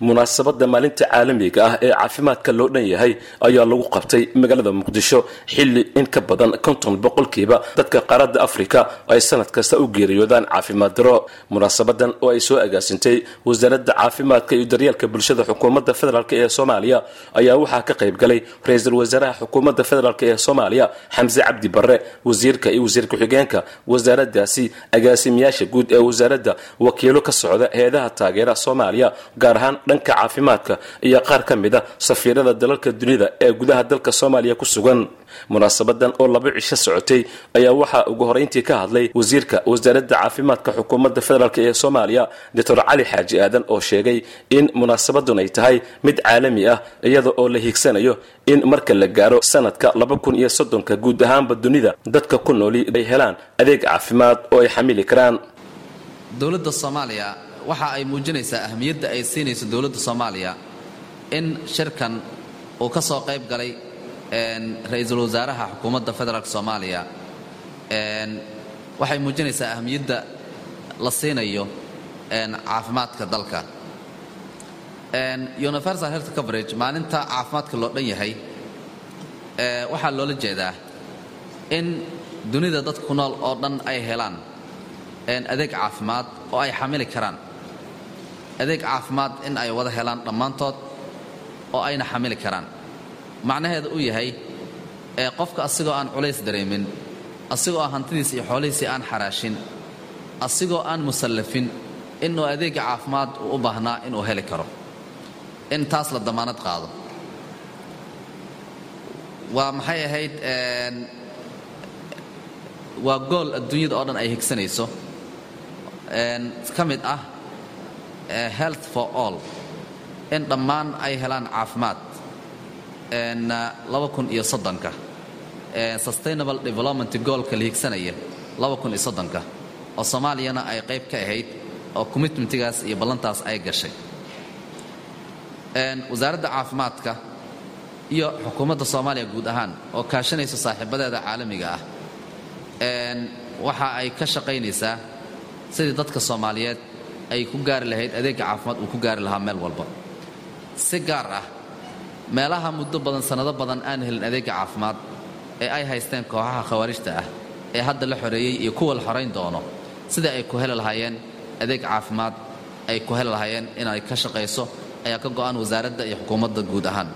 munaasabadda maalinta caalamiga ah ee caafimaadka loo dhan yahay ayaa lagu qabtay magaalada muqdisho xilli in ka badan konton boqolkiiba. Dadka qaaradda afrika ay sanad kasta u geeriyoodaan caafimaad daro. Munaasabadan oo ay soo agaasintay wasaaradda caafimaadka iyo daryeelka bulshada xukuumadda federaalk ee soomaaliya ayaa waxaa ka qayb galay ra'iisul wasaaraha xukuumadda federaalk ee soomaaliya xamse cabdi barre wasiirka iyo wasiir ku-xigeenka wasaaraddaasi agaasimayaasha guud ee wasaaradda wakiilo ka socda heedaha taageera soomaaliya gaar ahaan dhanka caafimaadka iyo qaar ka mid a safiirada dalalka dunida ee gudaha dalka soomaaliya ku sugan. Munaasabadan oo laba cisho socotay ayaa waxaa ugu horeyntii ka hadlay wasiirka wasaaradda caafimaadka xukuumadda federaalk ee soomaaliya doctor cali xaaji aadan oo sheegay in munaasabadun ay tahay mid caalami ah iyada oo la hiigsanayo in marka la gaaro sanadka laba kun iyo soddonka guud ahaanba dunida dadka ku nooli ay helaan adeeg caafimaad oo ay xamili karaan. Dowladda soomaaliya waxa ay muujinaysaa ahmiyadda ay siinayso dowladda soomaaliya in shirkan uu ka soo qayb galay ra'iisul wasaaraha xukuumadda federaalk soomaaliya. Waxay muujinaysaa ahmiyadda la siinayo caafimaadka dalka. Universal health coverage maalinta caafimaadka loo dhan yahay waxaa loola jeedaa in dunida dadka ku nool oo dhan ay helaan adeeg caafimaad oo ay xamili karaan adeeg caafimaad in ay wada helaan dhammaantood oo ayna xamili karaan. Macnaheeda uu yahay ee qofka asigoo aan culays dareemin asigoo aan hantidiisa iyo xoolihiisii aan xaraashin asigoo aan musallafin inuu adeegga caafimaad uu u baahnaa inuu heli karo. In taas la damaanad qaado. Waa maxay ahayd waa gool adduunyada oo dhan ay higsanayso. Ka mid ah health for all. In dhammaan ay helaan caafimaad. Iyo soddonka sustainable development goolka la higsanaya soddonka oo soomaaliyana ay qayb ka ahayd oo commitmentigaas iyo ballantaas ay gashay. Wasaaradda caafimaadka iyo xukuumadda soomaaliya guud ahaan oo kaashanaysa saaxiibadeeda caalamiga ah. Waxa ay ka shaqaynaysaa sidii dadka soomaaliyeed ay ku gaari lahayd adeegga caafimaad uu ku gaari lahaa meel walba. Si gaar ah meelaha muddo badan sannado badan aan helin adeegga caafimaad ee ay haysteen kooxaha khawaarijta ah ee hadda la xoreeyey iyo kuwa la xorayn doono sidai ay ku heli lahaayeen adeeg caafimaad ay ku heli lahaayeen inay ka shaqayso ayaa ka go'an wasaaradda iyo xukuumadda guud ahaan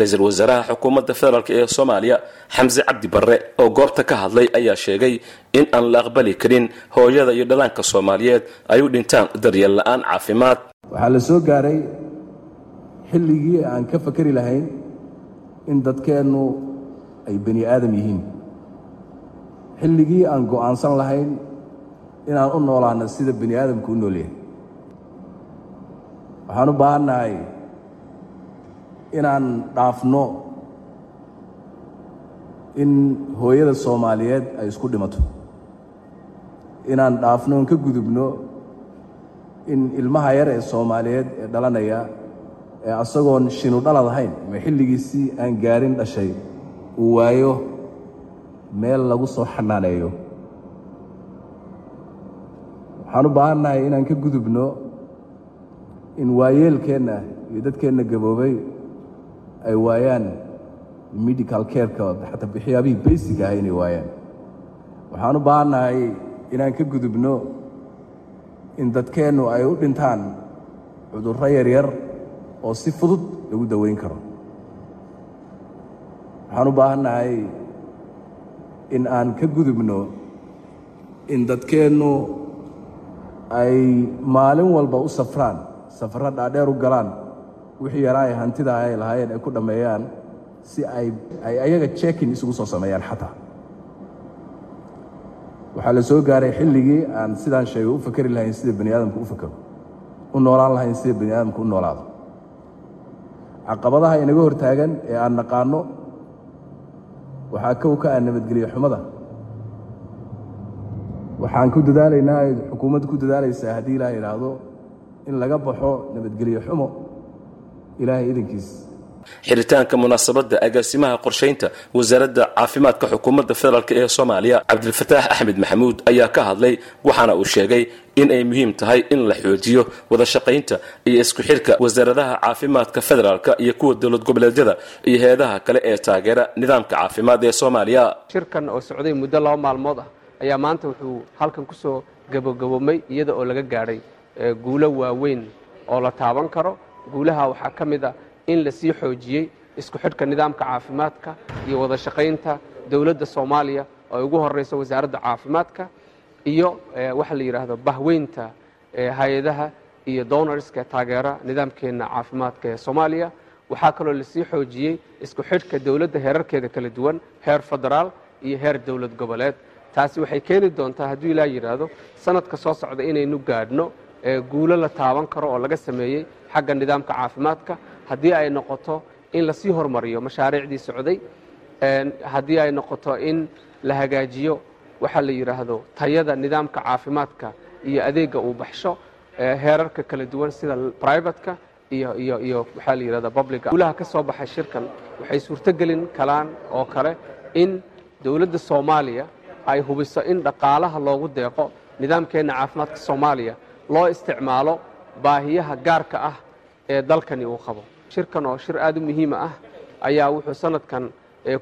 ra'iisul wasaaraha xukuumadda federaalk ee soomaaliya xamse cabdi barre oo goobta ka hadlay ayaa sheegay in aan la aqbali karin hooyada iyo dhallaanka soomaaliyeed ay u dhintaan daryeel la'aan caafimaad. Waxaa la soo gaaray xilligii aan ka fakari lahayn in dadkeennu ay bani aadam yihiin. Xilligii aan go'aansan lahayn inaan u noolaano sida bani aadamku u noolyahay waxaan u baahannahay inaan dhaafno in hooyada soomaaliyeed ay isku dhimato. Inaan dhaafno ka gudubno in ilmaha yar ee soomaaliyeed ee dhalanaya ee asagoon shinu dhalad ahayn ama xilligiisii aan gaarin dhashay uu waayo meel lagu soo xanaaneeyo. Waxaan u baahannahay inaan ka gudubno in waayeelkeenna iyo dadkeenna gaboobay ay waayaan medical carekooda xataa waxyaabihii basic ah inay waayaan. Waxaan u baahannahay inaan ka gudubno in dadkeennu ay u dhintaan cudurro yaryar oo si fudud lagu daweyn karo. Waxaan u baahannahay in aan ka gudubno in dadkeennu ay maalin walba u safraan safarro dhaadheer u galaan wixii yaraa hantida ay lahaayeen ay ku dhammeeyaan si ay ay ayaga jekin isugu soo sameeyaan xataa. Waxaa la soo gaaray xilligii aan sidaan sheegay u fakari lahayn sida bani aadamku u fakaro u noolaan lahayn sida bani aadamku u noolaado. Caqabadaha inaga hortaagan ee aan naqaanno waxaa kow ka ah nabadgelyo xumada. Waxaan ku dadaalaynaa ay xukuumaddu ku dadaalaysaa haddii ilaah idhaahdo in laga baxo nabadgelyo xumo ilaahay idankiis xiritaanka munaasabadda agaasimaha qorshaynta wasaaradda caafimaadka xukuumadda federaalk ee soomaaliya cabdilfataax axmed maxamuud ayaa ka hadlay waxaana uu sheegay in ay muhiim tahay in la xoojiyo wada shaqaynta iyo isku xirka wasaaradaha caafimaadka federaalka iyo kuwa dowlad goboleedyada iyo heedaha kale ee taageera nidaamka caafimaad ee soomaaliya. Shirkan oo socday muddo laba maalmood ah ayaa maanta wuxuu halkan ku soo gabagaboomay iyada oo laga gaadhay guulo waaweyn oo la taaban karo guulaha waxaa ka mid ah in la sii xoojiyey isku xidhka nidaamka caafimaadka iyo wada shaqaynta dowladda soomaaliya oo ugu horeyso wasaaradda caafimaadka iyo waxa la yidhaahdo bahweynta hay'adaha iyo donorska taageera nidaamkeenna caafimaadka ee soomaaliya. Waxaa kaloo la sii xoojiyey isku xidhka dowladda heerarkeeda kala duwan heer federaal iyo heer dowlad goboleed. Taasi waxay keeni doontaa hadduu ilaa yidhaahdo sanadka soo socda inaynu gaadhno guulo la taaban karo oo laga sameeyey xagga nidaamka caafimaadka haddii ay noqoto in la sii hormariyo mashaariicdii socday haddii ay noqoto in la hagaajiyo waxaa la yidhaahdo tayada nidaamka caafimaadka iyo adeegga uu baxsho heerarka kala duwan sida brivatka iyo iyo iyo waxaa la yidhahda publica guulaha ka soo baxay shirkan waxay suurtogelin kalaan oo kale in dowladda soomaaliya ay hubiso in dhaqaalaha loogu deeqo nidaamkeenna caafimaadka soomaaliya loo isticmaalo baahiyaha gaarka ah ee dalkani uu qabo. Shirkan oo shir aad u muhiima ah ayaa wuxuu sanadkan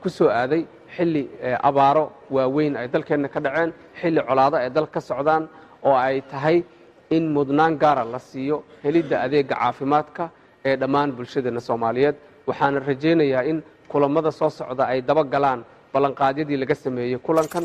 ku soo aaday xilli abaaro waaweyn ay dalkeenna ka dhaceen xilli colaado ay dalka ka socdaan oo ay tahay in mudnaan gaara la siiyo helidda adeegga caafimaadka ee dhammaan bulshadeenna soomaaliyeed. Waxaana rajaynayaa in kulammada soo socda ay daba galaan ballanqaadyadii laga sameeyey kulankan